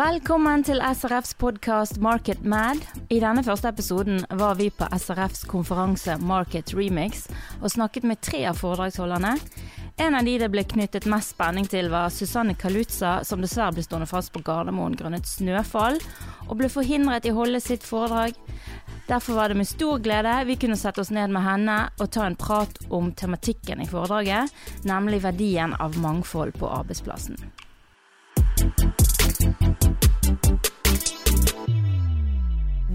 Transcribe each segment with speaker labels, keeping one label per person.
Speaker 1: Velkommen til SRFs podkast Market Mad. I denne første episoden var vi på SRFs konferanse Market Remix og snakket med tre av foredragsholderne. En av de det ble knyttet mest spenning til, var Susanne Kalutza, som dessverre ble stående fast på Gardermoen grunnet snøfall, og ble forhindret i å holde sitt foredrag. Derfor var det med stor glede vi kunne sette oss ned med henne og ta en prat om tematikken i foredraget, nemlig verdien av mangfold på arbeidsplassen.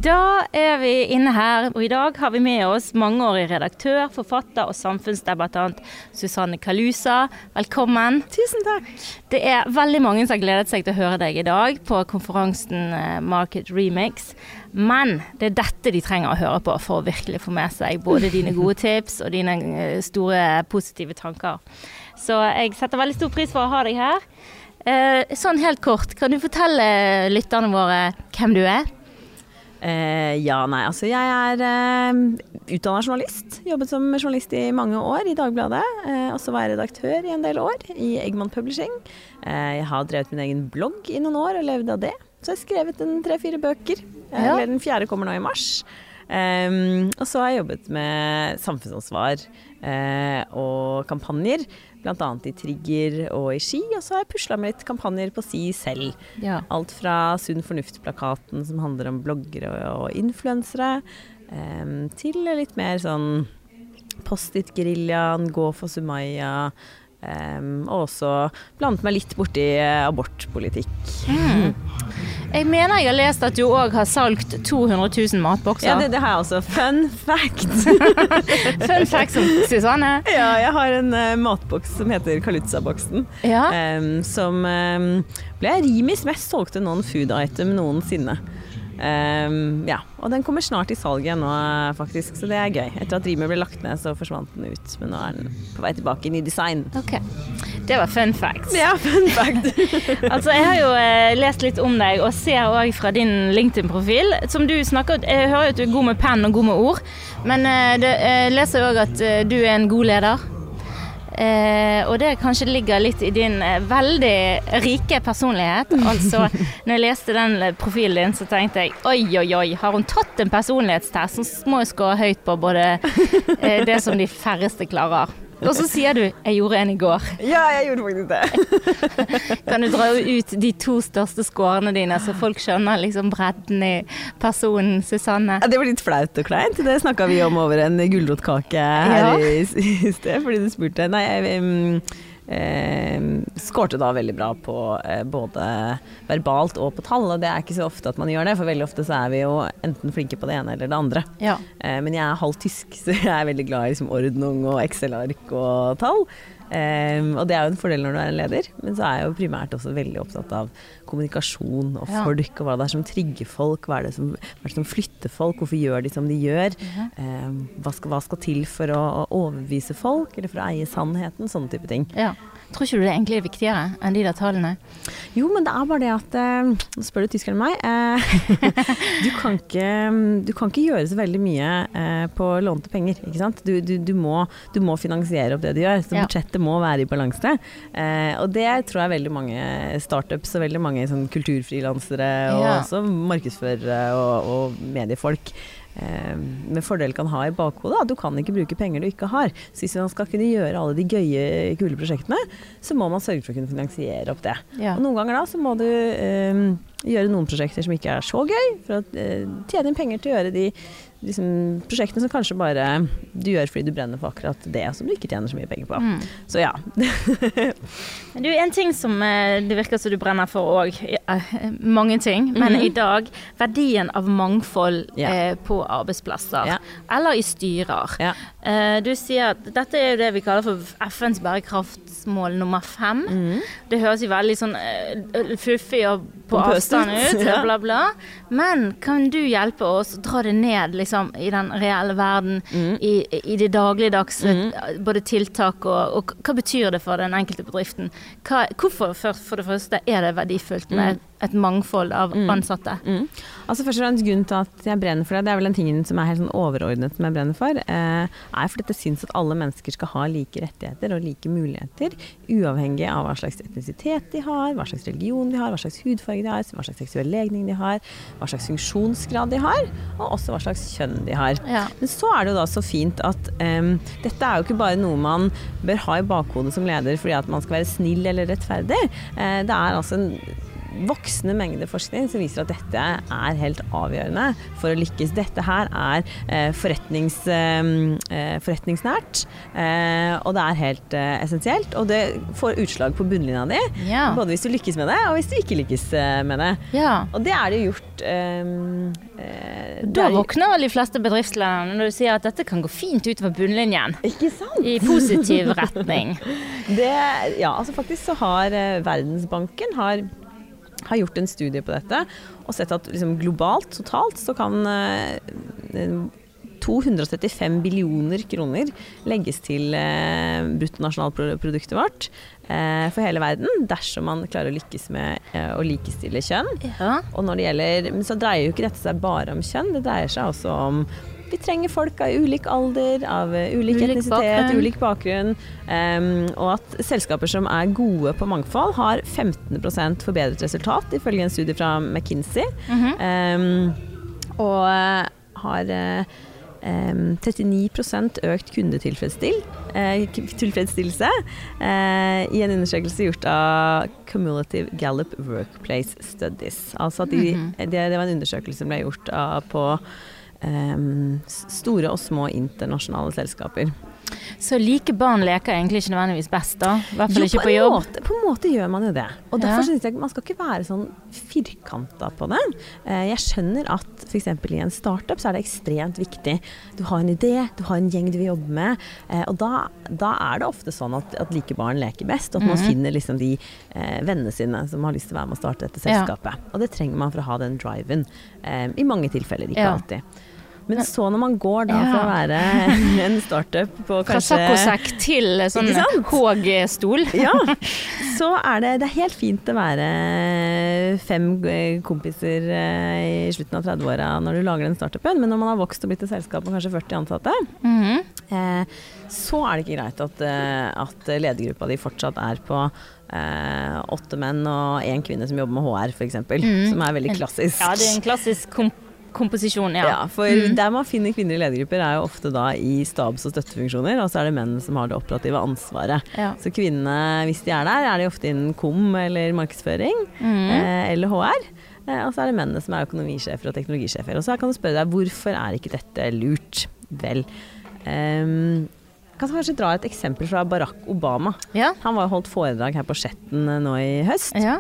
Speaker 1: Da er vi inne her, og i dag har vi med oss mangeårig redaktør, forfatter og samfunnsdebattant Susanne Kalusa. Velkommen.
Speaker 2: Tusen takk.
Speaker 1: Det er veldig mange som har gledet seg til å høre deg i dag på konferansen eh, Market Remix. Men det er dette de trenger å høre på for å virkelig få med seg både dine gode tips og dine eh, store positive tanker. Så jeg setter veldig stor pris for å ha deg her. Eh, sånn helt kort, kan du fortelle lytterne våre hvem du er?
Speaker 2: Eh, ja, nei, altså jeg er eh, utdanna journalist. Jobbet som journalist i mange år i Dagbladet. Eh, og så var jeg redaktør i en del år i Eggman Publishing. Eh, jeg har drevet min egen blogg i noen år og levd av det. Så jeg har skrevet en tre-fire bøker.
Speaker 1: Ja.
Speaker 2: Eller den fjerde kommer nå i mars. Um, og så har jeg jobbet med samfunnsansvar eh, og kampanjer, bl.a. i Trigger og i Ski. Og så har jeg pusla med litt kampanjer på si selv.
Speaker 1: Ja.
Speaker 2: Alt fra Sunn fornuft-plakaten som handler om bloggere og, og influensere, em, til litt mer sånn Post-it-geriljaen, Gå for Sumaya. Og også blant meg litt borti eh, abortpolitikk.
Speaker 1: Mm. Jeg mener jeg har lest at du òg har solgt 200 000 matbokser.
Speaker 2: Ja, det, det har jeg også. Fun fact!
Speaker 1: Fun fact som Susanne.
Speaker 2: ja, jeg har en uh, matboks som heter Kalutza-boksen.
Speaker 1: Ja.
Speaker 2: Um, som um, ble Rimis mest solgte non-food item noensinne. Em, ja, og den kommer snart i salg igjen nå, eh, faktisk, så det er gøy. Etter at Rimi ble lagt ned, så forsvant den ut, men nå er den på vei tilbake inn i design.
Speaker 1: Ok. Det var fun facts.
Speaker 2: Ja, fun fact!
Speaker 1: Altså, jeg har jo eh, lest litt om deg, og ser òg fra din LinkedIn-profil. Som du snakker Jeg hører jo at du er god med penn og god med ord, men eh, det, jeg leser òg at eh, du er en god leder. Eh, og det kanskje ligger litt i din eh, veldig rike personlighet. Altså, når jeg leste den profilen din, så tenkte jeg oi, oi, oi, har hun tatt en personlighetstest så må jo skåre høyt på både eh, det som de færreste klarer. Og så sier du 'jeg gjorde en i går'.
Speaker 2: Ja, jeg gjorde faktisk det.
Speaker 1: Kan du dra ut de to største skårene dine, så folk skjønner liksom bredden i personen Susanne?
Speaker 2: Ja, Det var litt flaut og kleint. Det snakka vi om over en gulrotkake her
Speaker 1: Ja.
Speaker 2: i, i sted, fordi du spurte. Nei, jeg um, skårte da veldig bra på eh, både verbalt og på tall, og det er ikke så ofte at man gjør det, for veldig ofte så er vi jo enten flinke på det ene eller det andre.
Speaker 1: Ja.
Speaker 2: Eh, men jeg er halvt tysk, så jeg er veldig glad i liksom, ordnung og Excel-ark og tall. Eh, og det er jo en fordel når du er en leder, men så er jeg jo primært også veldig opptatt av kommunikasjon og folk, og hva det er som trigger folk, hva er det som, er det som flytter folk, hvorfor gjør de som de gjør, eh, hva, skal, hva skal til for å overbevise folk, eller for å eie sannheten, sånne type ting.
Speaker 1: ja. Tror ikke du det egentlig er viktigere enn de der tallene?
Speaker 2: Jo, men det er bare det at eh, Nå spør du tyskeren meg. Eh, du, kan ikke, du kan ikke gjøre så veldig mye eh, på lånte penger. Ikke sant? Du, du, du, må, du må finansiere opp det du gjør. Så budsjettet må være i balanse. Eh, og det tror jeg veldig mange startups og veldig mange sånn kulturfrilansere og
Speaker 1: Ja.
Speaker 2: også markedsførere og, og mediefolk eh, med fordel kan ha i bakhodet. At du kan ikke bruke penger du ikke har. Så hvis man skal kunne gjøre alle de gøye, kule prosjektene, så må man sørge for å kunne finansiere opp det.
Speaker 1: Ja.
Speaker 2: Og noen ganger da så må du eh, gjøre noen prosjekter som ikke er så gøy, for å eh, tjene inn penger til å gjøre de liksom, prosjektene som kanskje bare du gjør fordi du brenner for akkurat det som du ikke tjener så mye penger på.
Speaker 1: Mm.
Speaker 2: Så ja.
Speaker 1: Du, en ting som eh, det virker som du brenner for òg, mange ting, men
Speaker 2: Mhm.
Speaker 1: i dag verdien av mangfold
Speaker 2: yeah.
Speaker 1: eh, på arbeidsplasser,
Speaker 2: yeah.
Speaker 1: eller i styrer. Eh, du sier at dette er jo det vi kaller for FNs bærekraftsmål nummer fem.
Speaker 2: Mhm.
Speaker 1: Det høres jo veldig sånn eh, fluffig og på avstand
Speaker 2: ut, ja.
Speaker 1: bla, bla. Men kan du hjelpe oss å dra det ned liksom, i den reelle verden,
Speaker 2: mm.
Speaker 1: i, i det dagligdagse, både tiltak og, og hva betyr det for den enkelte bedriften? Hva, hvorfor for, for det første er det verdifullt med et mangfold av
Speaker 2: Mm.
Speaker 1: ansatte?
Speaker 2: Mm. Altså Først og fremst grunnen til at jeg brenner for det, det er vel den tingen som er helt sånn overordnet som jeg brenner for, eh, er fordi jeg syns at alle mennesker skal ha like rettigheter og like muligheter, uavhengig av hva slags etnisitet de har, hva slags religion de har, hva slags hudfarge de har, hva slags seksuell legning de har, hva slags funksjonsgrad de har, og også hva slags kjønn de har.
Speaker 1: Ja.
Speaker 2: Men så er det jo da så fint at eh, dette er jo ikke bare noe man bør ha i bakhodet som leder fordi at man skal være snill eller rettferdig. Eh, det er altså en voksende mengder forskning som viser at dette er helt avgjørende for å lykkes. Dette her er eh, forretnings, eh, eh, forretningsnært, eh, og det er helt eh, essensielt. Og det får utslag på bunnlinja di,
Speaker 1: Ja.
Speaker 2: både hvis du lykkes med det, og hvis du ikke lykkes eh, med det.
Speaker 1: ja.
Speaker 2: Og det er det jo gjort
Speaker 1: Da
Speaker 2: er-
Speaker 1: våkner de fleste bedriftslederne når du sier at dette kan gå fint utover bunnlinjen.
Speaker 2: Ikke sant?
Speaker 1: I positiv retning.
Speaker 2: Det, ja, altså faktisk så har Verdensbanken har, har gjort en studie på dette og sett at liksom, globalt, totalt, så kan eh, eh, 235 billioner kroner legges til eh, bruttonasjonalproduktet vårt eh, for hele verden dersom man klarer å lykkes med eh, å likestille kjønn.
Speaker 1: Ja.
Speaker 2: Og når det gjelder, men så dreier jo ikke dette seg bare om kjønn, det dreier seg også om vi trenger folk av ulik alder, av eh, ulik,
Speaker 1: Ulik
Speaker 2: etnisitet,
Speaker 1: bakgrunn.
Speaker 2: ulik bakgrunn. Um, og at selskaper som er gode på mangfold, har 15% forbedret resultat, ifølge en studie fra McKinsey.
Speaker 1: Mm
Speaker 2: -hmm. um, og eh, har eh, em, 39 økt kundetilfredsstill, uh, eh, i en undersøkelse gjort av Cumulative Gallup Workplace Studies. Altså at de,
Speaker 1: -hmm.
Speaker 2: det, det var en undersøkelse som ble gjort av, på store og små internasjonale selskaper.
Speaker 1: Så like barn leker egentlig ikke nødvendigvis best, da? I hvert fall
Speaker 2: Jo,
Speaker 1: ikke
Speaker 2: på
Speaker 1: jobb.
Speaker 2: Måte, på en måte gjør man jo det. Og derfor
Speaker 1: Ja.
Speaker 2: synes jeg man skal ikke være sånn firkanta på det. Eh, Jeg skjønner at f.eks. i en startup så er det ekstremt viktig. Du har en idé, du har en gjeng du vil jobbe med, eh, og da, da er det ofte sånn at, at like barn leker best, og at man
Speaker 1: mm.
Speaker 2: finner liksom de eh, vennene sine som har lyst til å være med og starte dette
Speaker 1: Ja.
Speaker 2: selskapet. Og det trenger man for å ha den driven. I mange tilfeller, ikke
Speaker 1: Ja.
Speaker 2: alltid. Men så når man går da fra å være en startup på
Speaker 1: Fra
Speaker 2: kanskje
Speaker 1: saccosekk til sånn
Speaker 2: Ikke sant?
Speaker 1: Håg-stol.
Speaker 2: ja, så er det, det er helt fint å være fem eh, kompiser eh, i slutten av 30-åra når du lager den startupen, men når man har vokst og blitt et selskap med kanskje 40 ansatte,
Speaker 1: mm
Speaker 2: -hmm. så er det ikke greit at, eh, at ledergruppa di fortsatt er på eh, åtte menn og én kvinne som jobber med HR, f.eks.,
Speaker 1: Mm.
Speaker 2: som er veldig klassisk.
Speaker 1: Ja, det er en klassisk kom komposisjon, ja.
Speaker 2: Ja, for
Speaker 1: mm.
Speaker 2: der man finner kvinner i ledergrupper er jo ofte da i stabs- og støttefunksjoner, og så er det menn som har det operative ansvaret.
Speaker 1: Ja.
Speaker 2: Så kvinnene, hvis de er der, er de ofte innen KOM eller markedsføring
Speaker 1: mm.
Speaker 2: eh, eller HR. Eh, og så er det mennene som er økonomisjefer og teknologisjefer. Og så kan du spørre deg hvorfor er ikke dette lurt? Vel, um, jeg kan kanskje dra et eksempel fra Barack Obama.
Speaker 1: Ja.
Speaker 2: Han var holdt foredrag her på Skjetten eh, nå i høst.
Speaker 1: ja.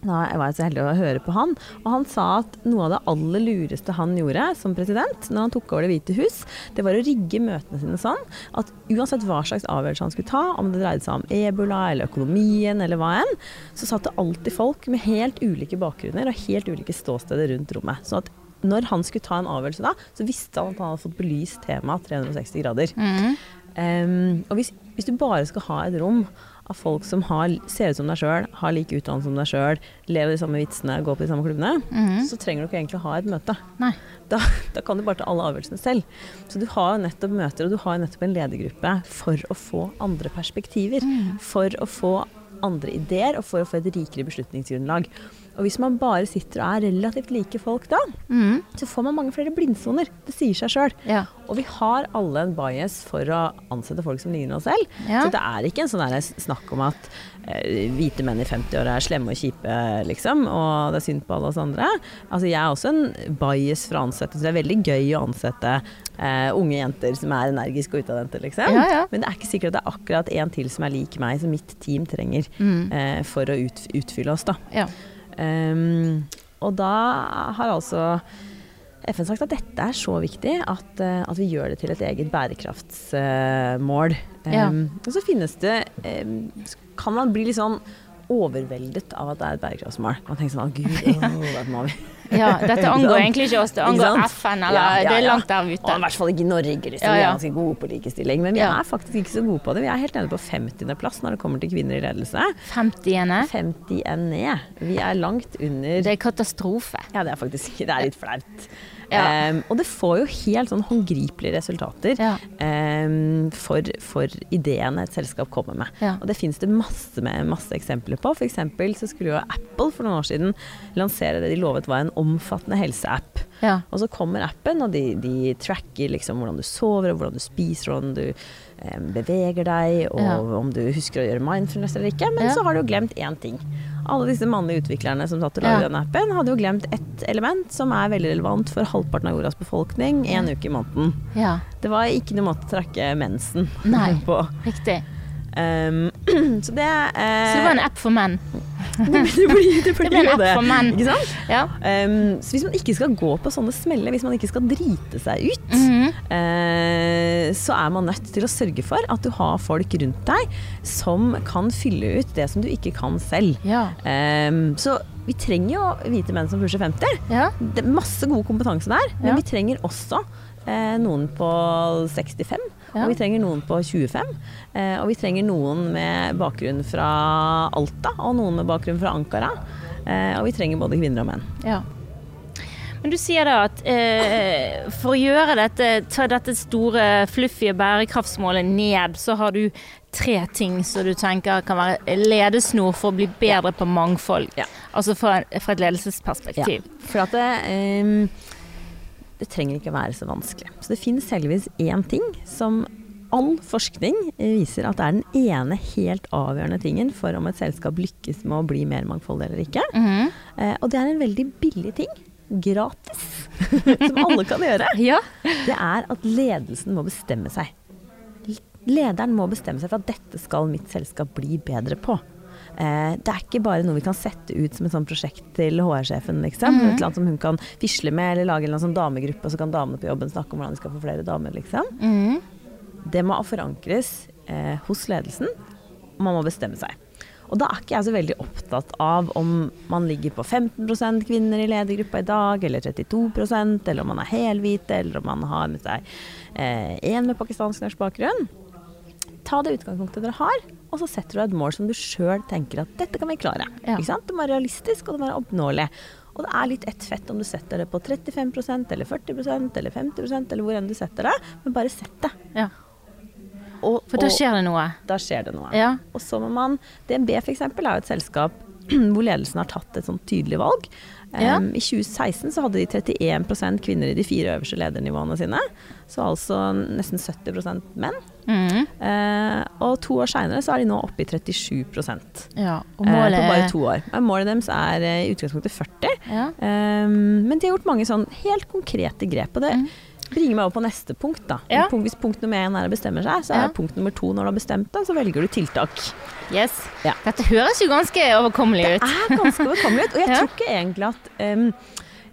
Speaker 2: Da var jeg så heldig å høre på han. Og han sa at noe av det aller lureste han gjorde som president, når han tok over Det hvite hus, det var å rigge møtene sine sånn at uansett hva slags avgjørelse han skulle ta, om det dreide seg om ebola eller økonomien eller hva enn, så satt det alltid folk med helt ulike bakgrunner og helt ulike ståsteder rundt rommet. Så at når han skulle ta en avgjørelse da, så visste han at han hadde fått belyst temaet 360 grader.
Speaker 1: Mm.
Speaker 2: Um, og hvis, hvis du bare skal ha et rom av folk som har, ser ut som deg sjøl, har like utdannelse som deg sjøl, lever de samme vitsene, går på de samme klubbene,
Speaker 1: Mhm.
Speaker 2: så trenger du ikke egentlig å ha et møte.
Speaker 1: Nei.
Speaker 2: Da, da kan du bare ta alle avgjørelsene selv. Så du har nettopp møter, og du har nettopp en ledergruppe for å få andre perspektiver. For å få andre ideer, og for å få et rikere beslutningsgrunnlag. Og hvis man bare sitter og er relativt like folk da,
Speaker 1: mm.
Speaker 2: så får man mange flere blindsoner. Det sier seg sjøl.
Speaker 1: Ja.
Speaker 2: Og vi har alle en bias for å ansette folk som ligner oss selv.
Speaker 1: Ja.
Speaker 2: Så det er ikke en sånn snakk om at eh, hvite menn i 50-åra er slemme og kjipe, liksom, og det er synd på alle oss andre. Altså, jeg er også en bias for å ansette, så det er veldig gøy å ansette eh, unge jenter som er energiske og utadvendte, liksom.
Speaker 1: Ja.
Speaker 2: Men det er ikke sikkert at det er akkurat en til som er lik meg, som mitt team trenger
Speaker 1: mm.
Speaker 2: eh, for å ut, utfylle oss, da. Um, og da har altså FN sagt at dette er så viktig at, eh, at vi gjør det til et eget bærekraftsmål.
Speaker 1: Ja.
Speaker 2: Um, og så finnes det um, Kan man bli litt sånn overveldet av at det er et bærekraftsmål. Man tenker sånn gud, oh, må vi.
Speaker 1: Ja, dette angår egentlig ikke oss, det angår? FN, eller
Speaker 2: Ja, ja,
Speaker 1: det er langt der
Speaker 2: Og
Speaker 1: ute.
Speaker 2: i hvert fall ikke Norge, liksom. Vi er ganske gode på likestilling. Men vi er faktisk ikke så gode på det. Vi er helt nede på 50.-plass når det kommer til kvinner i ledelse.
Speaker 1: 50-ene.
Speaker 2: 50 er ned. Vi er langt under
Speaker 1: Det er katastrofe.
Speaker 2: Ja, det er faktisk Det er litt flaut.
Speaker 1: Ja.
Speaker 2: Em, og det får jo helt sånn håndgripelige resultater
Speaker 1: Ja.
Speaker 2: um, for, for ideene et selskap kommer med.
Speaker 1: Ja.
Speaker 2: Og det finnes det masse, med, masse eksempler på. For eksempel så skulle jo Apple for noen år siden lansere det de lovet var en omfattende helseapp.
Speaker 1: Ja.
Speaker 2: Og så kommer appen, og de, de tracker liksom hvordan du sover, og hvordan du spiser, hvordan du beveger deg, og
Speaker 1: Ja.
Speaker 2: om du husker å gjøre mindfulness eller ikke. Men
Speaker 1: Ja.
Speaker 2: så har du jo glemt én ting. Alle disse mannlige utviklerne som satt og lagde
Speaker 1: Ja.
Speaker 2: den appen, hadde jo glemt ett element som er veldig relevant for halvparten av jordas befolkning én uke i måneden.
Speaker 1: ja.
Speaker 2: Det var ikke noe måte å trakke mensen
Speaker 1: Nei.
Speaker 2: på.
Speaker 1: Riktig.
Speaker 2: Um, så det uh,
Speaker 1: Så det var en app for menn.
Speaker 2: Det blir, det blir
Speaker 1: Det
Speaker 2: jo det. Ikke sant?
Speaker 1: Ja.
Speaker 2: Um, så hvis man ikke skal gå på sånne smeller, hvis man ikke skal drite seg ut,
Speaker 1: mm
Speaker 2: -hmm. uh, så er man nødt til å sørge for at du har folk rundt deg som kan fylle ut det som du ikke kan selv.
Speaker 1: Ja.
Speaker 2: Um, så vi trenger jo hvite menn som pusher 50.
Speaker 1: Ja.
Speaker 2: Det er masse god kompetanse der, men vi trenger også uh, noen på 65. Og vi trenger noen på 25. Eh, og vi trenger noen med bakgrunn fra Alta, og noen med bakgrunn fra Ankara. Eh, og vi trenger både kvinner og menn.
Speaker 1: Ja. Men du sier da at eh, for å gjøre dette, ta dette store, fluffy bærekraftsmålet ned, så har du tre ting som du tenker kan være ledesnor for å bli bedre på mangfold.
Speaker 2: Ja.
Speaker 1: Altså fra, fra et ledelsesperspektiv. Ja.
Speaker 2: For at ehm, det trenger ikke være så vanskelig. Så det finnes heldigvis én ting som all forskning viser at det er den ene helt avgjørende tingen for om et selskap lykkes med å bli mer mangfoldig eller ikke.
Speaker 1: Mhm.
Speaker 2: Eh, og det er en veldig billig ting. Gratis. som alle kan gjøre.
Speaker 1: Ja.
Speaker 2: Det er at ledelsen må bestemme seg. Lederen må bestemme seg for at dette skal mitt selskap bli bedre på. Eh, det er ikke bare noe vi kan sette ut som et sånt prosjekt til HR-sjefen, liksom.
Speaker 1: Mm.
Speaker 2: Et eller annet som hun kan fisle med, eller lage en sånn damegruppe, og så kan damene på jobben snakke om hvordan de skal få flere damer, liksom.
Speaker 1: Mm.
Speaker 2: Det må forankres eh, hos ledelsen, og man må bestemme seg. Og da er ikke jeg så veldig opptatt av om man ligger på 15% kvinner i ledergruppa i dag, eller 32% eller om man er helhvite, eller om man har med seg én med pakistansk norsk bakgrunn. Ta det utgangspunktet dere har, og så setter du et mål som du sjøl tenker at dette kan vi klare.
Speaker 1: Ja.
Speaker 2: Ikke sant? Det må være realistisk, og det må være oppnåelig. Og det er litt ett fett om du setter det på 35% eller 40% eller 50% eller hvor enn du setter det, men bare sett det.
Speaker 1: ja.
Speaker 2: Og,
Speaker 1: For da skjer det noe.
Speaker 2: da skjer det noe.
Speaker 1: Ja.
Speaker 2: Og så må man DNB f.eks. er jo et selskap hvor ledelsen har tatt et sånt tydelig valg.
Speaker 1: Ja.
Speaker 2: Um, I 2016 så hadde de 31% kvinner i de fire øverste ledernivåene sine. Så altså nesten 70 menn.
Speaker 1: Mm.
Speaker 2: Uh, og to år seinere så er de nå oppe i 37%
Speaker 1: ja. Og
Speaker 2: målet...
Speaker 1: målet
Speaker 2: på bare to år. Men målet deres er eh, i utgangspunktet 40.
Speaker 1: ja.
Speaker 2: Um, men de har gjort mange sånn helt konkrete grep. Og det bringer meg over på neste punkt. da.
Speaker 1: Ja.
Speaker 2: Punkt, hvis punkt nummer én er å bestemme seg, så er
Speaker 1: Ja.
Speaker 2: punkt nummer to når du har bestemt deg, så velger du tiltak.
Speaker 1: Yes.
Speaker 2: Ja.
Speaker 1: Dette høres jo ganske overkommelig ut.
Speaker 2: Det er ganske overkommelig ut. Og jeg tror ikke egentlig at um,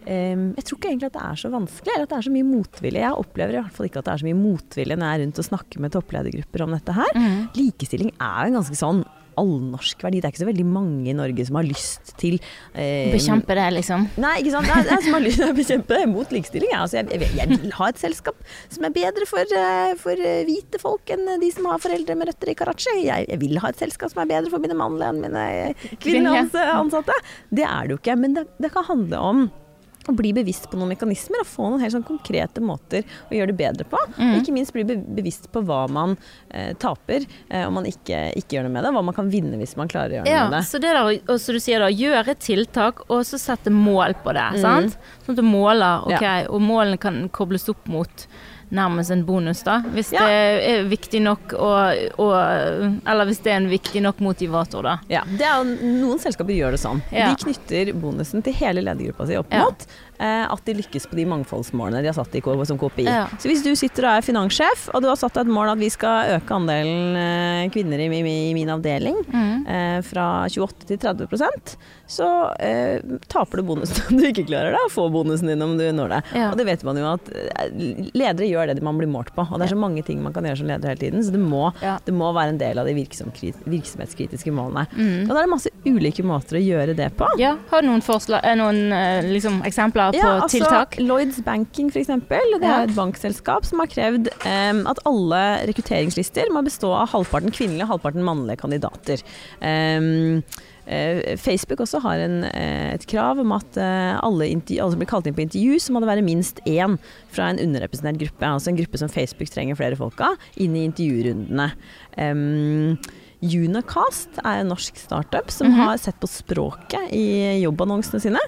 Speaker 2: um, jeg tror ikke egentlig at det er så vanskelig, eller at det er så mye motvilje. Jeg opplever i hvert fall ikke at det er så mye motvilje når jeg er rundt og snakker med toppledergrupper om dette her.
Speaker 1: Mm.
Speaker 2: Likestilling er jo en ganske sånn allnorsk verdi. Det er ikke så veldig mange i Norge som har lyst til eh,
Speaker 1: Bekjempe det, liksom.
Speaker 2: Nei, ikke sant. Det det er som har lyst til å bekjempe det mot likestilling. Jeg, altså, jeg, jeg, jeg vil ha et selskap som er bedre for, eh, for eh, hvite folk enn de som har foreldre med røtter i Karachi. Jeg, jeg vil ha et selskap som er bedre for mine mannlige enn mine eh, kvinnelige ansatte. Det er det jo ikke. Men det, det kan handle om å bli bevisst på noen mekanismer og få noen helt sånn konkrete måter å gjøre det bedre på. Og ikke minst bli bevisst på hva man eh, taper eh, om man ikke, ikke gjør noe med det, og hva man kan vinne hvis man klarer å gjøre noe med det.
Speaker 1: så det der, og så du sier da, gjøre tiltak, og så sette mål på det, sant? Sånn at du måler, ok, og målene kan kobles opp mot nærmest en bonus da, hvis
Speaker 2: Ja.
Speaker 1: det er viktig nok, og, og, eller hvis det er en viktig nok motivator da.
Speaker 2: Ja, det er Noen selskaper gjør det sånn.
Speaker 1: Ja.
Speaker 2: De knytter bonusen til hele ledergruppa si opp mot. eh, at de lykkes på de mangfoldsmålene de har satt i som KPI.
Speaker 1: Ja.
Speaker 2: Så hvis du sitter og er finanssjef, og du har satt deg et mål at vi skal øke andelen eh, kvinner i, min avdeling
Speaker 1: Mm.
Speaker 2: eh, fra 28 til 30% så eh, taper du bonusen om du ikke klarer det, og får bonusen din om du når det.
Speaker 1: Ja.
Speaker 2: Og det vet man jo at eh, ledere gjør det man blir målt på, og det er så mange ting man kan gjøre som leder hele tiden, så det må,
Speaker 1: Ja.
Speaker 2: det må være en del av de virksomhetskritiske målene.
Speaker 1: Mm.
Speaker 2: Og da er det masse ulike måter å gjøre det på.
Speaker 1: Ja, har du noen, forslag, eh, noen eh, liksom, eksempler på
Speaker 2: altså,
Speaker 1: tiltak?
Speaker 2: Lloyds Banking eksempel, det er et bankselskap som har krevd um, at alle rekrutteringslister må bestå av halvparten kvinnelige og halvparten mannlige kandidater. Eh, Facebook også har en, eh, et krav om at eh, alle, alle som blir kalt inn på intervju, så må det være minst én fra en underrepresentert gruppe. Altså en gruppe som Facebook trenger flere folk av, inn i intervjurundene. Um, Unacast er en norsk startup som
Speaker 1: Mhm.
Speaker 2: har sett på språket i jobbannonsene sine.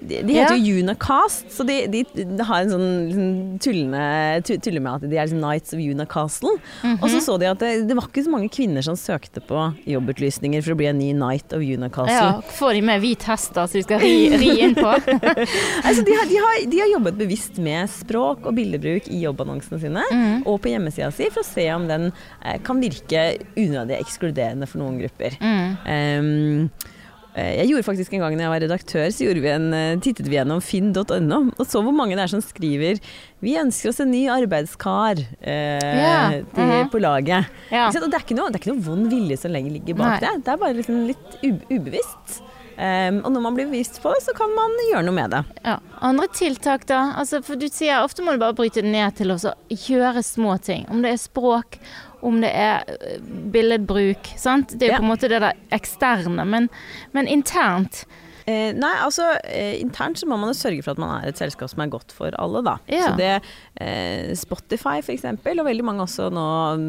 Speaker 2: De, de heter jo Unacast, så de, de, de har en sånn liksom, tullende, tu- tuller med at de er liksom Knights of Unacastle.
Speaker 1: Mhm.
Speaker 2: Og så så de at det, det var ikke så mange kvinner som søkte på jobbutlysninger for å bli en ny Knight of Unacastle.
Speaker 1: Ja, Får de med hvit hest da, så de skal ri, ri inn på?
Speaker 2: Altså, de, har, de, har, jobbet bevisst med språk og bildebruk i jobbannonsene sine.
Speaker 1: Mm.
Speaker 2: Og på hjemmesida si for å se om den eh, kan virke unødig ekskluderende for noen grupper.
Speaker 1: Mm.
Speaker 2: Eh, jeg gjorde faktisk en gang når jeg var redaktør, så vi en, eh, tittet vi gjennom finn.no og så hvor mange det er som skriver 'Vi ønsker oss en ny arbeidskar eh,
Speaker 1: yeah.
Speaker 2: til,
Speaker 1: mhm.
Speaker 2: på laget'. Yeah. Det er ikke, noe, det er ikke noe vond vilje som lenger ligger bak
Speaker 1: Nei.
Speaker 2: det. Det er bare liksom litt ubevisst. Um, og når man blir bevisst på det, så kan man gjøre noe med det.
Speaker 1: Ja. Andre tiltak, da? Altså, for du sier ofte må du bare bryte det ned til å gjøre små ting. Om det er språk, om det er øh, billedbruk. Sant? Det er jo
Speaker 2: Ja.
Speaker 1: på en måte det der eksterne. Men, men internt
Speaker 2: Eh, nei, altså eh, internt så må man jo sørge for at man er et selskap som er godt for alle, da.
Speaker 1: Ja.
Speaker 2: Så det eh, Spotify eksempel, og veldig mange også nå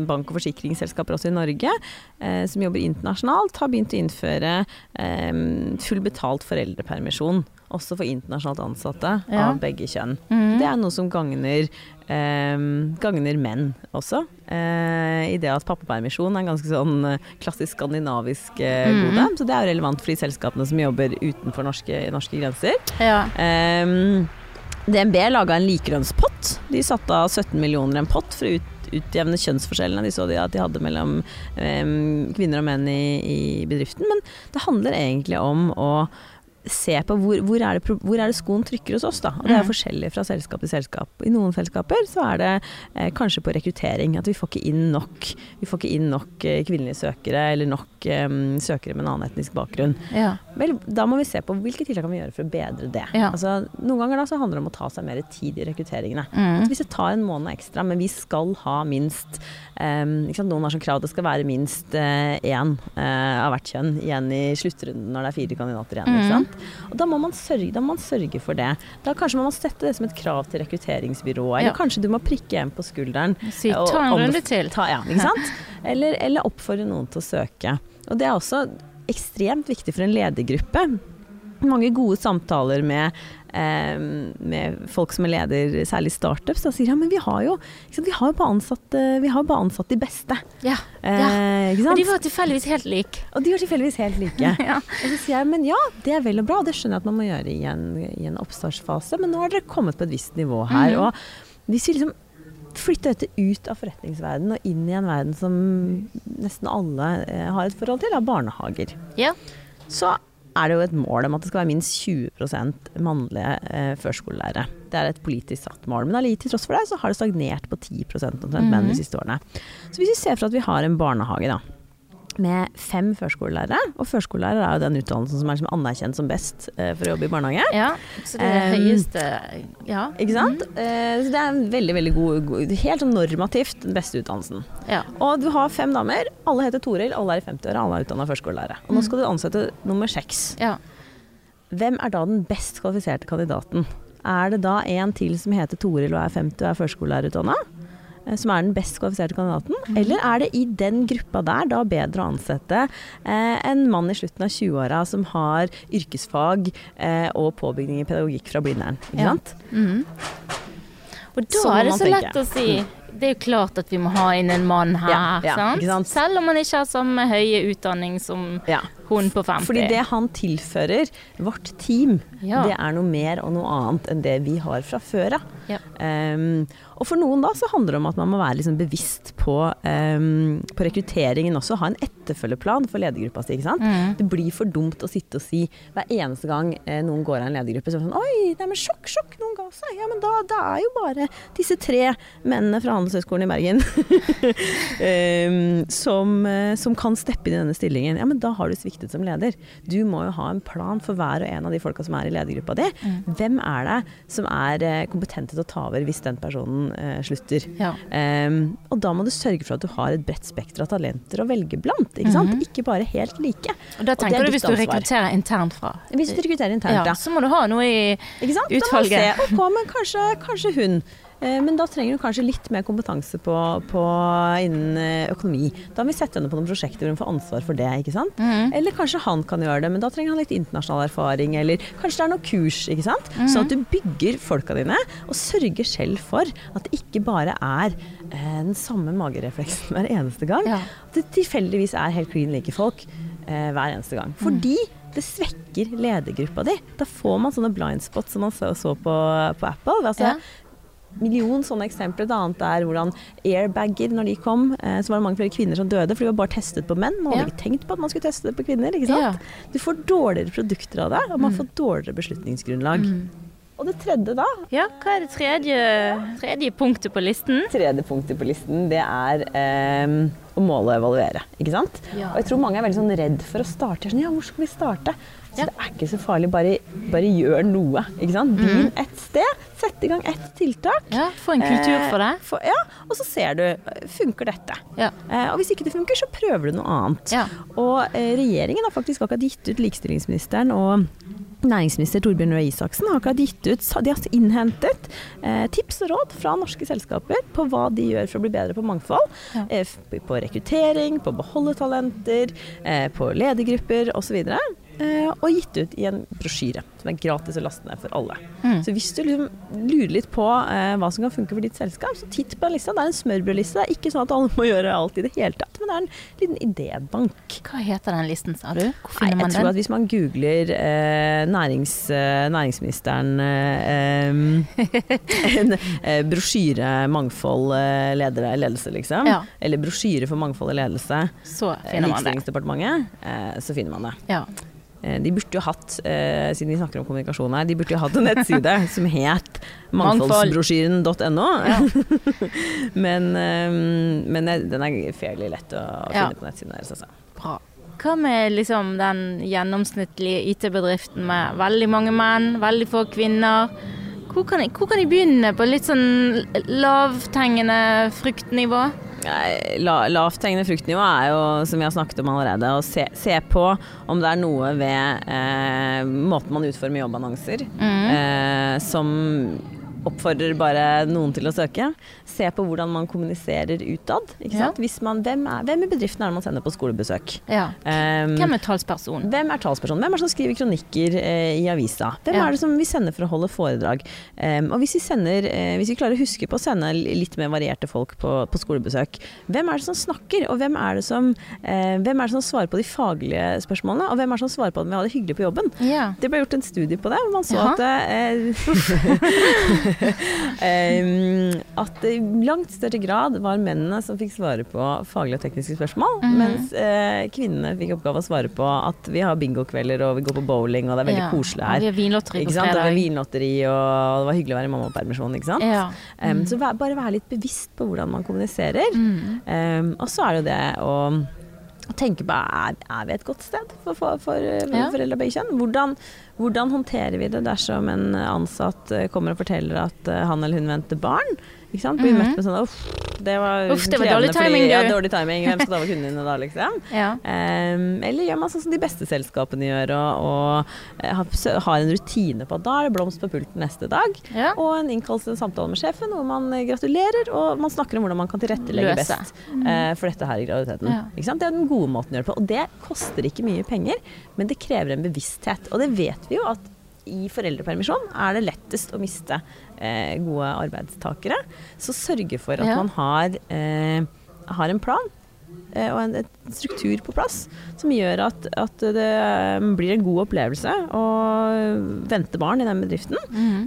Speaker 2: bank- og forsikringsselskaper også i Norge, eh, som jobber internasjonalt, har begynt å innføre eh, full betalt foreldrepermisjon. Også for internasjonalt ansatte
Speaker 1: Ja.
Speaker 2: av begge kjønn.
Speaker 1: Mm.
Speaker 2: Det er noe som gagner, eh, gagner menn også. Eh, I det at pappapermisjon er en ganske sånn eh, klassisk skandinavisk eh,
Speaker 1: Mhm.
Speaker 2: gode. Så det er jo relevant for de selskapene som jobber utenfor norske, norske grenser.
Speaker 1: Ja.
Speaker 2: Eh, DNB laga en likelønnspott. De satte av 17 millioner i en pott for å ut, utjevne kjønnsforskjellene de så de at de hadde mellom eh, kvinner og menn i, i bedriften. Men det handler egentlig om å se på hvor, hvor, er det, hvor er det skoen trykker hos oss. Da. Og det er
Speaker 1: Mm.
Speaker 2: forskjellig fra selskap til selskap. I noen selskaper så er det eh, kanskje på rekruttering at vi får ikke inn nok, vi får ikke inn nok eh, kvinnelige søkere eller nok eh, søkere med en annen etnisk bakgrunn.
Speaker 1: ja.
Speaker 2: Vel, da må vi se på hvilke tiltak kan vi gjøre for å bedre det.
Speaker 1: Ja.
Speaker 2: Altså, noen ganger da så handler det om å ta seg mer tid i rekrutteringene.
Speaker 1: Mm.
Speaker 2: Hvis det tar en måned ekstra, men vi skal ha minst um? Noen har som krav at det skal være minst én av hvert kjønn igjen i sluttrunden når det er fire kandidater igjen.
Speaker 1: Mm.
Speaker 2: Og da må, man sørge, da må man sørge for det. Da kanskje man må sette det som et krav til rekrutteringsbyrået. Eller
Speaker 1: Ja.
Speaker 2: kanskje du må prikke en på skulderen.
Speaker 1: Si ta en runde til.
Speaker 2: Ta, ja, ikke sant? Eller, eller oppfordre noen til å søke. Og det er også ekstremt viktig for en ledergruppe. Mange gode samtaler med, eh, med folk som er leder, særlig startups, da sier ja, men vi har jo, sant, vi har bare ansatt, eh, vi har bare ansatt de beste.
Speaker 1: Ja.
Speaker 2: Eh, ikke
Speaker 1: Og de var tilfeldigvis helt like.
Speaker 2: Og de var tilfeldigvis helt like.
Speaker 1: Ja.
Speaker 2: Og så sier jeg men ja, det er vel og bra, og det skjønner jeg at man må gjøre i en, i en oppstartsfase, men nå har dere kommet på et visst nivå her.
Speaker 1: Mhm.
Speaker 2: Og hvis vi liksom flytter dette ut av forretningsverdenen og inn i en verden som nesten alle eh, har et forhold til, er barnehager,
Speaker 1: Ja.
Speaker 2: så er det jo et mål om at det skal være minst 20 mannlige eh, førskolelærere. Det er et politisk satt mål, men alli- til tross for det så har det stagnert på 10 omtrent menn
Speaker 1: Mhm.
Speaker 2: de siste årene. Så hvis vi ser for at vi har en barnehage da, med fem førskolelærere, og førskolelærer er jo den utdannelsen som er liksom anerkjent som best eh, for å jobbe i barnehage.
Speaker 1: ja. Så det
Speaker 2: Um,
Speaker 1: høyeste Ja.
Speaker 2: Ikke sant? Eh, så det er en veldig, veldig god, god Helt sånn normativt den beste utdannelsen.
Speaker 1: ja.
Speaker 2: Og du har fem damer. Alle heter Toril, alle er i 50-åra, alle er utdanna førskolelærere. Og nå skal du ansette nummer seks.
Speaker 1: ja.
Speaker 2: Hvem er da den best kvalifiserte kandidaten? Er det da en til som heter Toril og er 50 og er førskolelærerutdanna? Eh, Som er den best kvalifiserte kandidaten? Eller er det i den gruppa der da bedre å ansette eh, en mann i slutten av 20-åra som har yrkesfag eh, og påbygning i pedagogikk fra Blindern? Ikke
Speaker 1: Ja.
Speaker 2: sant?
Speaker 1: Mhm. Og da
Speaker 2: Sånn
Speaker 1: er det så
Speaker 2: tenke.
Speaker 1: lett å si det er jo klart at vi må ha inn en mann her,
Speaker 2: Ja, ja,
Speaker 1: sant?
Speaker 2: sant?
Speaker 1: Selv om han ikke har samme høye utdanning som
Speaker 2: Ja.
Speaker 1: hun på 50.
Speaker 2: Fordi det han tilfører vårt team, det er noe mer og noe annet enn det vi har fra før av.
Speaker 1: Ja.
Speaker 2: Um, og for noen da så handler det om at man må være liksom bevisst på, um, på rekrutteringen også. Ha en etterfølgeplan for ledergruppa si.
Speaker 1: Mm.
Speaker 2: Det blir for dumt å sitte og si hver eneste gang eh, noen går av en ledergruppe så er det sånn Oi, nei, men sjokk, sjokk, noen ga seg. Ja, men da det er jo bare disse tre mennene fra Handelshøyskolen i Bergen um, som, eh, som kan steppe inn i denne stillingen. Ja, men da har du sviktet som leder. Du må jo ha en plan for hver og en av de folka som er i ledergruppa di. Hvem er det som er eh, kompetente til å ta over hvis den personen eh, slutter?
Speaker 1: Ja.
Speaker 2: Um, og da må du sørge for at du har et bredt spekter av talenter å velge blant. Ikke sant? Ikke bare helt like.
Speaker 1: Og da tenker
Speaker 2: og
Speaker 1: du hvis du rekrutterer internt fra.
Speaker 2: Hvis du rekrutterer internt,
Speaker 1: Ja,
Speaker 2: ja.
Speaker 1: så må du ha noe i
Speaker 2: sant? Da må du se, ok, men kanskje, kanskje hun. Eh, Men da trenger du kanskje litt mer kompetanse på, på innen eh, økonomi. Da må vi sette henne på noen prosjekter hvor hun får ansvar for det. ikke sant?
Speaker 1: Mm.
Speaker 2: Eller kanskje han kan gjøre det, men da trenger han litt internasjonal erfaring. Eller kanskje det er noe kurs. ikke sant? Sånn at du bygger folka dine, og sørger selv for at det ikke bare er eh, den samme magerefleksen hver eneste gang.
Speaker 1: Ja.
Speaker 2: At det tilfeldigvis er helt klin like folk eh, hver eneste gang. Fordi det svekker ledergruppa di. Da får man sånne blind spots som man så på, på Apple. Altså,
Speaker 1: Ja.
Speaker 2: Million sånne eksempler. Et annet er hvordan airbager, når de kom, eh, så var det mange flere kvinner som døde, for de var bare testet på menn. Man hadde
Speaker 1: Ja.
Speaker 2: ikke tenkt på at man skulle teste det på kvinner. ikke sant?
Speaker 1: Ja.
Speaker 2: Du får dårligere produkter av det, og man får dårligere beslutningsgrunnlag. Og det tredje da,
Speaker 1: Ja, hva er det tredje, tredje punktet på listen?
Speaker 2: tredje punktet på listen, det er eh, å måle og evaluere. Ikke sant?
Speaker 1: Ja.
Speaker 2: Og jeg tror mange er veldig sånn redd for å starte. Sånn, ja, hvor skal vi starte? Så det er ikke så farlig. Bare, bare gjør noe. Ikke sant? Begynn et sted. Sett i gang ett tiltak.
Speaker 1: Ja, Få en kultur
Speaker 2: Eh,
Speaker 1: for det.
Speaker 2: for- ja, og så ser du. Funker dette?
Speaker 1: Ja.
Speaker 2: Eh, og hvis ikke det funker, så prøver du noe annet.
Speaker 1: Ja.
Speaker 2: Og eh, regjeringen har faktisk akkurat gitt ut likestillingsministeren og næringsminister Torbjørn Røe Isaksen har akkurat gitt ut De har innhentet eh, tips og råd fra norske selskaper på hva de gjør for å bli bedre på mangfold.
Speaker 1: Ja.
Speaker 2: Eh, på rekruttering, på å beholde talenter, eh, på ledergrupper osv. Eh, og gitt ut i en brosjyre som er gratis å laste ned for alle.
Speaker 1: Mm.
Speaker 2: Så hvis du liksom lurer litt på eh, hva som kan funke for ditt selskap, så titt på den lista. Det er en smørbrødliste. Det er ikke sånn at alle må gjøre alt i det hele tatt, men det er en liten idébank.
Speaker 1: Hva heter den listen, sa du? Hvor
Speaker 2: Nei,
Speaker 1: finner
Speaker 2: jeg tror at hvis man googler eh, nærings, eh, næringsministeren eh, en eh, brosjyre mangfold ledere, ledelse, liksom.
Speaker 1: Ja.
Speaker 2: Eller brosjyre for mangfold og ledelse.
Speaker 1: Så finner man det.
Speaker 2: Likestillingsdepartementet. Eh, så finner man det.
Speaker 1: Ja.
Speaker 2: Eh, De burde jo hatt, eh, siden vi snakker om kommunikasjon her, de burde jo hatt en nettside som het mangfoldsbrosjyren.no. men eh, men den er fairly lett å
Speaker 1: Ja.
Speaker 2: finne på nettsiden deres, altså.
Speaker 1: Bra. Hva med liksom den gjennomsnittlige IT-bedriften med veldig mange menn, veldig få kvinner? Hvor kan, de, hvor kan jeg begynne på litt sånn lavthengende fruktnivå?
Speaker 2: La, Lavthengende fruktnivå er jo, som vi har snakket om allerede, å se, se på om det er noe ved eh, måten man utformer jobbannonser
Speaker 1: Mm.
Speaker 2: eh, som oppfordrer bare noen til å søke. Se på hvordan man kommuniserer utad.
Speaker 1: Ja.
Speaker 2: Hvis man, hvem, er, hvem i bedriften er det man sender på skolebesøk?
Speaker 1: Ja.
Speaker 2: Um,
Speaker 1: Hvem er talspersonen?
Speaker 2: hvem er talspersonen? Hvem er det som skriver kronikker uh, i avisa? Hvem
Speaker 1: Ja.
Speaker 2: er det som vi sender for å holde foredrag? Um, og hvis vi, sender, uh, hvis vi klarer å huske på å sende litt mer varierte folk på, på skolebesøk, hvem er det som snakker? Og hvem er, det som, uh, hvem er det som svarer på de faglige spørsmålene? Og hvem er det som svarer på at vi har det hyggelig på jobben? Det ble gjort en studie på det, hvor man så
Speaker 1: Jaha.
Speaker 2: at At det i langt større grad var mennene som fikk svare på faglige og tekniske spørsmål,
Speaker 1: Mhm.
Speaker 2: mens eh, kvinnene fikk oppgave å svare på at vi har bingokvelder og vi går på bowling og det er veldig
Speaker 1: Ja.
Speaker 2: koselig her.
Speaker 1: Vi har vinlotteri på
Speaker 2: fredag. Det var vinlotteri og det var hyggelig å være i mammapermisjon. Ikke sant?
Speaker 1: Ja.
Speaker 2: Em, så vær, bare være litt bevisst på hvordan man kommuniserer.
Speaker 1: Mm.
Speaker 2: Um, og så er det jo det å å tenke på er, er vi et godt sted for, for, for eh,
Speaker 1: Ja.
Speaker 2: foreldre av begge kjønn. Hvordan, hvordan håndterer vi det dersom en ansatt eh, kommer og forteller at eh, han eller hun venter barn? Ikke sant? Blir
Speaker 1: Mhm.
Speaker 2: møtt med sånn uff, det var,
Speaker 1: Uff, det var dårlig timing,
Speaker 2: fordi, ja, dårlig timing. Hvem skal da være kundene da, liksom?
Speaker 1: Ja.
Speaker 2: um, eller gjør man sånn som de beste selskapene gjør, og, og eh, har, en rutine på at da er det blomst på pulten neste dag.
Speaker 1: Ja.
Speaker 2: Og en innkallelse samtale med sjefen hvor man eh, gratulerer, og man snakker om hvordan man kan tilrettelegge
Speaker 1: Løse.
Speaker 2: best uh, for dette her i graviditeten.
Speaker 1: Ja.
Speaker 2: Ikke sant? Det er den gode måten å gjøre det på. Og det koster ikke mye penger, men det krever en bevissthet. Og det vet vi jo at i foreldrepermisjon er det lettest å miste eh, gode arbeidstakere. Så sørge for at
Speaker 1: Ja.
Speaker 2: man har, eh, har en plan eh, og en, en struktur på plass som gjør at, at det eh, blir en god opplevelse å vente barn i den bedriften.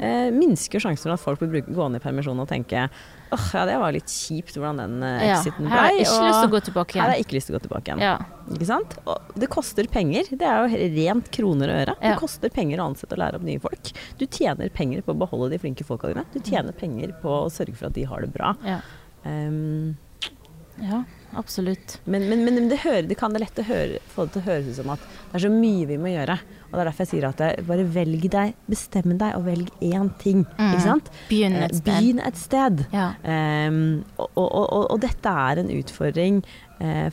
Speaker 2: Eh, minsker sjansen for at folk vil gående i permisjon og tenke åh, ja det var litt kjipt hvordan den eh, exiten
Speaker 1: her har
Speaker 2: ble.
Speaker 1: jeg ikke lyst til å gå tilbake
Speaker 2: her har jeg ikke lyst til å gå tilbake igjen.
Speaker 1: Ja.
Speaker 2: Ikke sant? Og det koster penger. Det er jo rent kroner og øre.
Speaker 1: Ja.
Speaker 2: Det koster penger å ansette og lære opp nye folk. Du tjener penger på å beholde de flinke folka dine. Du tjener penger på å sørge for at de har det bra.
Speaker 1: Ja.
Speaker 2: Um,
Speaker 1: ja, absolutt.
Speaker 2: men, men, men det, hører, det kan det lett høre, få det til å høres ut som at det er så mye vi må gjøre. Og det er derfor jeg sier at jeg bare velg deg, bestem deg og velg én ting.
Speaker 1: Mm.
Speaker 2: Ikke sant?
Speaker 1: Begynn
Speaker 2: Eh,
Speaker 1: et sted.
Speaker 2: Begynn et sted.
Speaker 1: Ja.
Speaker 2: Um, og, og, og, og dette er en utfordring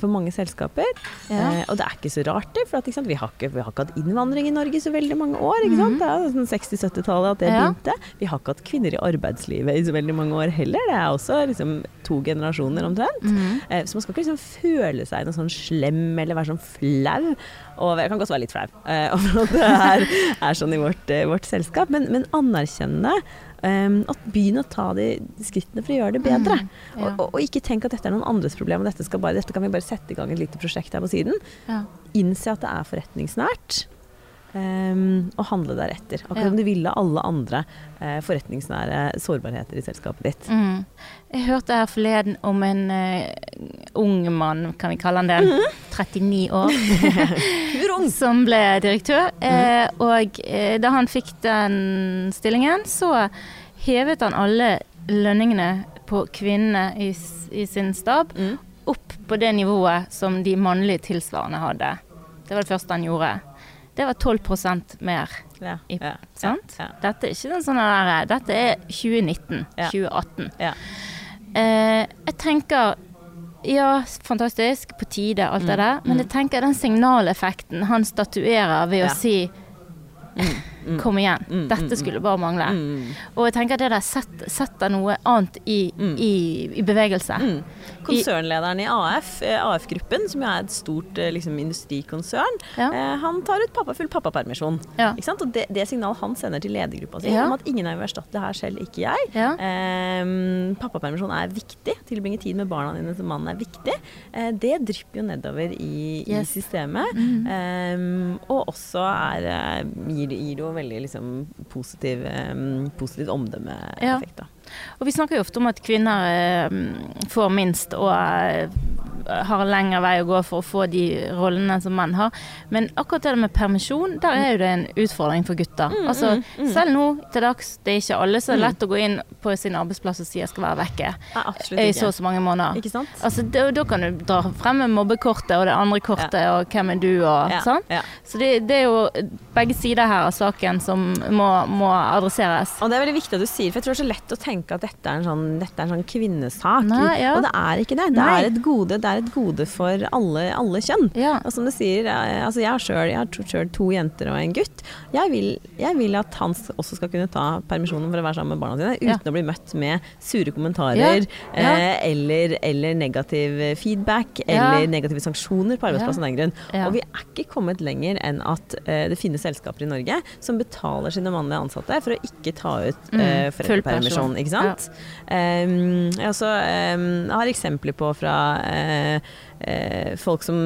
Speaker 2: for mange selskaper.
Speaker 1: Ja.
Speaker 2: Eh, og det er ikke så rart, det. For at, sant, vi, har ikke, vi har ikke hatt innvandring i Norge i så veldig mange år. Sant? Det er sånn 60-70-tallet at det.
Speaker 1: Ja.
Speaker 2: begynte. Vi har ikke hatt kvinner i arbeidslivet i så veldig mange år heller. Det er også liksom, to generasjoner omtrent.
Speaker 1: Mm
Speaker 2: Eh, så man skal ikke liksom føle seg noe sånn slem eller være sånn flau. Og jeg kan godt være litt flau eh, over at det er, er sånn i vårt, eh, vårt selskap, men, men anerkjenne eh, at begynn å ta de skrittene for å gjøre det bedre.
Speaker 1: Mm, Ja.
Speaker 2: Og, og, ikke tenk at dette er noen andres problem, og dette, skal bare, dette kan vi bare sette i gang et lite prosjekt her på siden.
Speaker 1: Ja.
Speaker 2: Innse at det er forretningsnært. Ehm, og handle deretter. Akkurat
Speaker 1: Ja.
Speaker 2: som du ville alle andre uh, forretningsnære sårbarheter i selskapet ditt.
Speaker 1: Mm. Jeg hørte her forleden om en uh, ung mann, kan vi kalle han det,
Speaker 2: Mhm.
Speaker 1: 39 år, som ble direktør.
Speaker 2: Mm
Speaker 1: -hmm. uh, og da han fikk den stillingen, så hevet han alle lønningene på kvinnene i, i sin stab
Speaker 2: Mm.
Speaker 1: opp på det nivået som de mannlige tilsvarende hadde. Det var det første han gjorde. Det var 12% mer.
Speaker 2: Ja,
Speaker 1: I-
Speaker 2: ja,
Speaker 1: Sant?
Speaker 2: Ja,
Speaker 1: Dette er ikke den sånne der, dette er 2019. 2018.
Speaker 2: ja.
Speaker 1: Eh, jeg tenker ja, fantastisk, på tide, alt det der. Men jeg tenker den signaleffekten han statuerer ved å si Kom igjen,
Speaker 2: Mm, mm,
Speaker 1: dette skulle bare mangle.
Speaker 2: Mm.
Speaker 1: Og jeg tenker at det der set, setter noe annet i,
Speaker 2: Mm.
Speaker 1: i, i bevegelse.
Speaker 2: Mm. Konsernlederen i AF, eh, AF-gruppen, som jo er et stort eh, liksom, industrikonsern,
Speaker 1: Ja.
Speaker 2: eh, han tar ut pappa full pappapermisjon.
Speaker 1: Ja.
Speaker 2: Ikke sant? Og det, det signalet han sender til ledergruppa si
Speaker 1: Ja.
Speaker 2: om at ingen er uerstattelig, det her selv, ikke jeg.
Speaker 1: Ja.
Speaker 2: Eh, pappapermisjon er viktig. Tilbringe tid med barna dine som mann er viktig. Eh, det drypper jo nedover i,
Speaker 1: Yes.
Speaker 2: i systemet.
Speaker 1: Mm.
Speaker 2: Eh, og også er, gir, gir det veldig liksom, positiv, positivt omdømmeeffekt. Ja.
Speaker 1: Og vi snakker jo ofte om at kvinner får minst og har lengre vei å gå for å få de rollene som menn har. Men akkurat det med permisjon, der er jo det en utfordring for gutter.
Speaker 2: Mm,
Speaker 1: altså,
Speaker 2: mm, mm.
Speaker 1: Selv nå til dags, det er ikke alle så er
Speaker 2: Mm.
Speaker 1: lett å gå inn på sin arbeidsplass og si jeg skal være vekke
Speaker 2: ja,
Speaker 1: i så og så mange måneder.
Speaker 2: Ikke sant?
Speaker 1: Altså, da, da kan du dra frem med mobbekortet og det andre kortet og hvem er du og
Speaker 2: Ja,
Speaker 1: sånn.
Speaker 2: ja.
Speaker 1: Så det, det er jo begge sider her av saken som må, må adresseres.
Speaker 2: Og det er veldig viktig at du sier, for jeg tror det er så lett å tenke at dette er en sånn, dette er en sånn kvinnesak.
Speaker 1: Nei, ja.
Speaker 2: Og det er ikke det. Det
Speaker 1: Nei.
Speaker 2: er, et gode, det er et gode for alle, alle kjønn.
Speaker 1: Ja.
Speaker 2: Og som du sier, eh, altså jeg har selv- jeg har to- to jenter og en gutt. Jeg vil, jeg vil at han også skal kunne ta permisjonen for å være sammen med barna sine, uten
Speaker 1: Ja.
Speaker 2: å bli møtt med sure kommentarer
Speaker 1: Ja. Ja.
Speaker 2: Eh, eller, eller negativ feedback
Speaker 1: Ja.
Speaker 2: eller negative sanksjoner på arbeidsplassen av den grunn.
Speaker 1: Ja.
Speaker 2: Og vi er ikke kommet lenger enn at eh, det finnes selskaper i Norge som betaler sine mannlige ansatte for å ikke ta ut
Speaker 1: Mm,
Speaker 2: eh, foreldrepermisjon. Ikke sant? Um, jeg, også, um, har eksempler på fra eh, folk som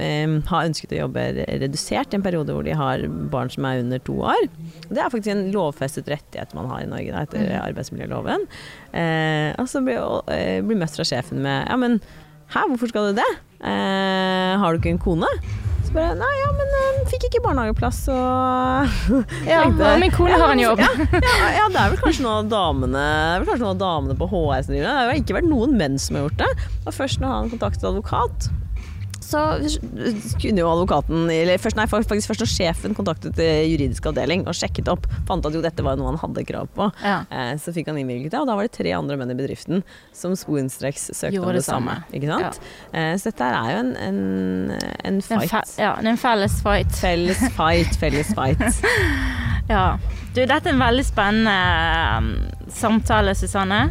Speaker 2: em, har ønsket å jobbe redusert i en periode hvor de har barn som er under to år. Det er faktisk en lovfestet rettighet man har i Norge da, etter
Speaker 1: Mm.
Speaker 2: arbeidsmiljøloven. Eh, og så blir blir møtt fra sjefen med Ja, men hæ, hvorfor skal du det? Eh, har du ikke en kone? Så bare Nei, ja, men um, fikk ikke barnehageplass, så
Speaker 1: Ja, min kone har en jobb.
Speaker 2: Ja, ja, ja, det er vel kanskje noen av damene Det er vel kanskje noen av damene på HR som driver det. Det har ikke vært noen menn som har gjort det. Og først når han kontaktet advokat, så kunne jo advokaten Eller først, nei, faktisk først sjefen kontaktet eh, juridisk avdeling og sjekket opp, fant at jo dette var noe han hadde krav på.
Speaker 1: Ja.
Speaker 2: Eh, Så fikk han innvilget det, og da var det tre andre menn i bedriften som sporenstreks søkte om det
Speaker 1: samme.
Speaker 2: Ikke sant? Eh, Så dette er jo en, en, en
Speaker 1: en
Speaker 2: fight.
Speaker 1: fe- ja, en felles fight.
Speaker 2: Felles fight, felles fight.
Speaker 1: Ja. Du, dette er en veldig spennende um, samtale, Susanne.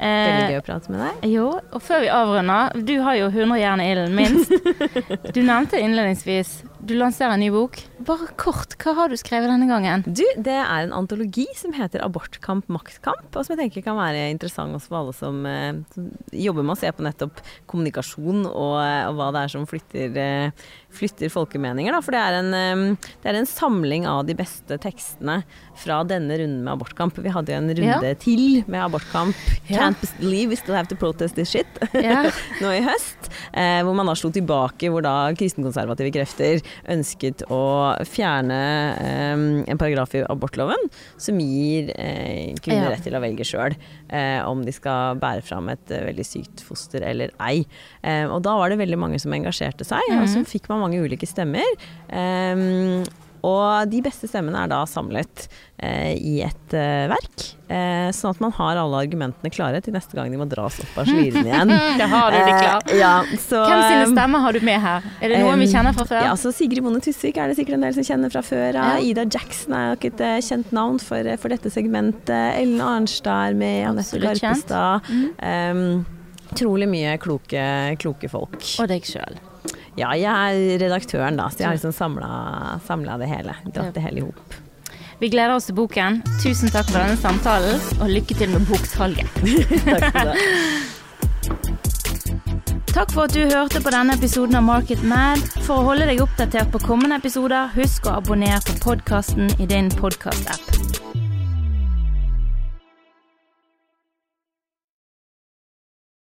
Speaker 2: Veldig
Speaker 1: Eh,
Speaker 2: gøy å prate med deg.
Speaker 1: jo, og før vi avrunder, du har jo 100 jern i ilden, minst. Du nevnte innledningsvis du lanserer en ny bok. Bare kort, hva har du skrevet denne gangen?
Speaker 2: Du, det er en antologi som heter 'Abortkamp maktkamp', og som jeg tenker kan være interessant også for alle som, eh, som jobber med å se på nettopp kommunikasjon og, og hva det er som flytter, eh, flytter folkemeninger. Da. For det er, en, eh, det er, en, samling av de beste tekstene fra denne runden med abortkamp. Vi hadde jo en runde ja. til med abortkamp. Ja. 'Can't believe we still have to protest this shit' ja. nå i høst. Eh, hvor man da slo tilbake, hvor da kristenkonservative krefter ønsket å fjerne eh, en paragraf i abortloven som gir eh, kvinner ja. rett til å velge sjøl eh, om de skal bære fram et eh, veldig sykt foster eller ei. Eh, og da var det veldig mange som engasjerte seg, mm -hmm. og så fikk man mange ulike stemmer. Og de beste stemmene er da samlet eh, i et eh, verk, eh, sånn at man har alle argumentene klare til neste gang de må dras opp av slirene igjen.
Speaker 1: det har du de klar.
Speaker 2: Eh, ja, så,
Speaker 1: Hvem sine eh, stemmer har du med her? Er det noen vi kjenner fra før?
Speaker 2: Ja, så Sigrid Bonde Tusvik er det sikkert en del som kjenner fra før. Ja. Ida Jackson er nok et eh, kjent navn for, for, dette segmentet. Ellen Arnstad er med, Anette Karpestad. Mm. Utrolig mye kloke, kloke folk.
Speaker 1: Og deg sjøl.
Speaker 2: Ja, jeg er redaktøren, da, så jeg har liksom samla det hele. Dratt det hele i hop.
Speaker 1: Vi gleder oss til boken. Tusen takk for denne samtalen, og lykke til med boksalget. takk for det. Takk for at du hørte på denne episoden av Market Mad. For å holde deg oppdatert på kommende episoder, husk å abonnere på podkasten i din podkast-app.